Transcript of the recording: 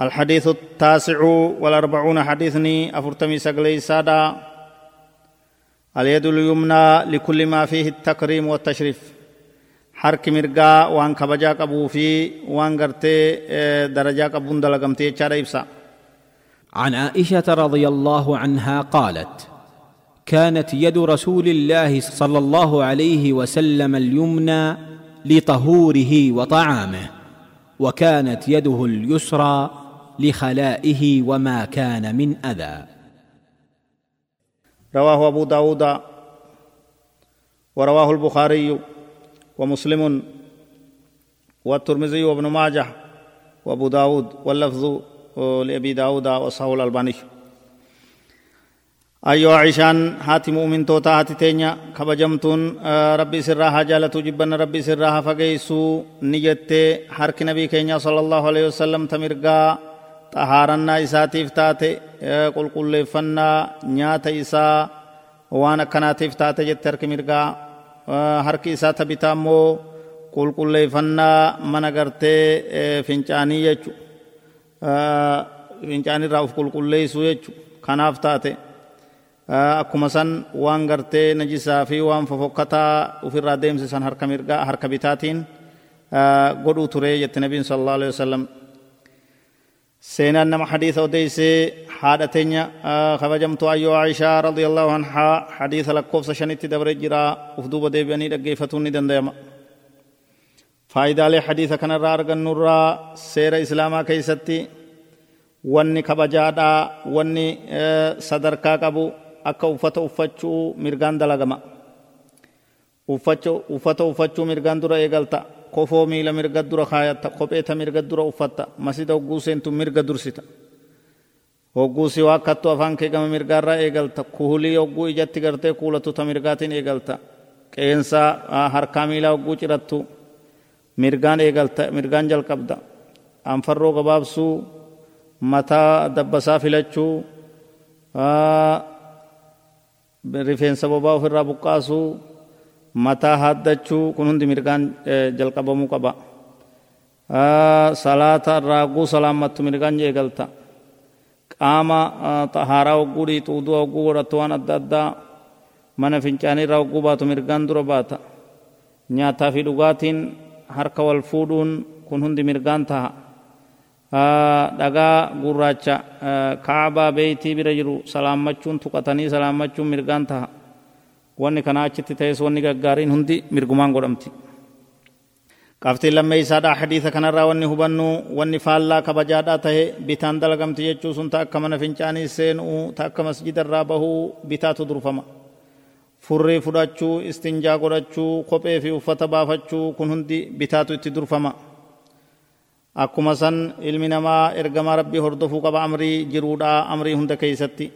الحديث التاسع والأربعون حديثني أفرتمي سقلي سادا اليد اليمنى لكل ما فيه التكريم والتشريف. حرك مرقا وان كبجا قبو في وان قبون دلقمتي يبسا عن عائشة رضي الله عنها قالت كانت يد رسول الله صلى الله عليه وسلم اليمنى لطهوره وطعامه وكانت يده اليسرى لخلائه وما كان من أذى. رواه أبو داود ورواه البخاري ومسلم والترمذي وابن ماجه وأبو داود واللفظ لأبي داود وصحه الألباني. أيها عيشان هاتي مؤمن توتا هاتي تينيا كبجمتون ربي سرها جالة جبن ربي سرها فقيسو نجت حرك نبي كينيا صلى الله عليه وسلم تمرقا xahaarannaa isaatiif taate qulqulleeffannaa nyaata isaa waan akkanaatiif taate jette harki mirgaa harki isaa tabitaa immoo qulqulleeffannaa mana gartee fincaanii jechu fincaanirraa uf qulqulleessuu jechu kanaaf taate. Akkuma san waan gartee najisaa fi waan fofokkataa ufirraa deemsisan harka mirgaa harka bitaatiin godhuu ture jette nabiin sallallahu alaihi wasallam سينان نما حديث وديسي حادتين خبجمت أيو عائشة رضي الله عنها حديث لكوف سشنت دبر جرا أفدوب ديبياني دقيفتوني دنديما فايدة لي حديث كان رارغ النورا سير إسلاما كيستي wanni kabajaadha wanni sadarkaa qabu akka uffata uffachuu mirgaan dalagama uffata uffachuu mirgaan dura eegalta kofoo miila mirga dura kaayatta kopheeta mirga dura uffatta masida hogguu seentu mirga dursita hogguu si waakkattu afaan kee gama mirgaarraa eegalta kuhulii hogguu ijatti gartee kuulatu ta mirgaatiin eegalta qeensa harkaa miilaa hogguu cirattu mirgaan eegalta mirgaan jalqabda anfarroo gabaabsuu mataa dabbasaa filachuu rifeensa bobaa ofirraa buqqaasuu mataa haaddachuu kun hundi mirgaan jalqabamuu qaba salaata raaguu salaammattu mirgaan eegalta qaama xahaaraa hogguu dhiixu uduu hogguu godhattu waan adda addaa mana fincaanii irraa hogguu baatu mirgaan dura baata nyaataa fi dhugaatiin harka wal fuudhuun kun hundi mirgaan taha dhagaa gurraacha kaabaa beeytii bira jiru salaammachuun tuqatanii salaammachuun mirgaan taha wanni kanaa achitti ta'es wanni gaggaariin hundi mirgumaan godhamti qabxiin lammee isaadhaa hadiisa kanarraa wanni hubannu wanni faallaa kabajaadhaa tahe bitaan dalagamti jechuu sun ta akka mana fincaanii seenuu ta akka masjidarraa bahuu bitaatu durfama furrii fudhachuu istinjaa godhachuu kophee fi uffata baafachuu kun hundi bitaatu itti durfama akkuma san ilmi namaa ergamaa rabbii hordofuu qaba amrii jiruudha amrii hunda keeysatti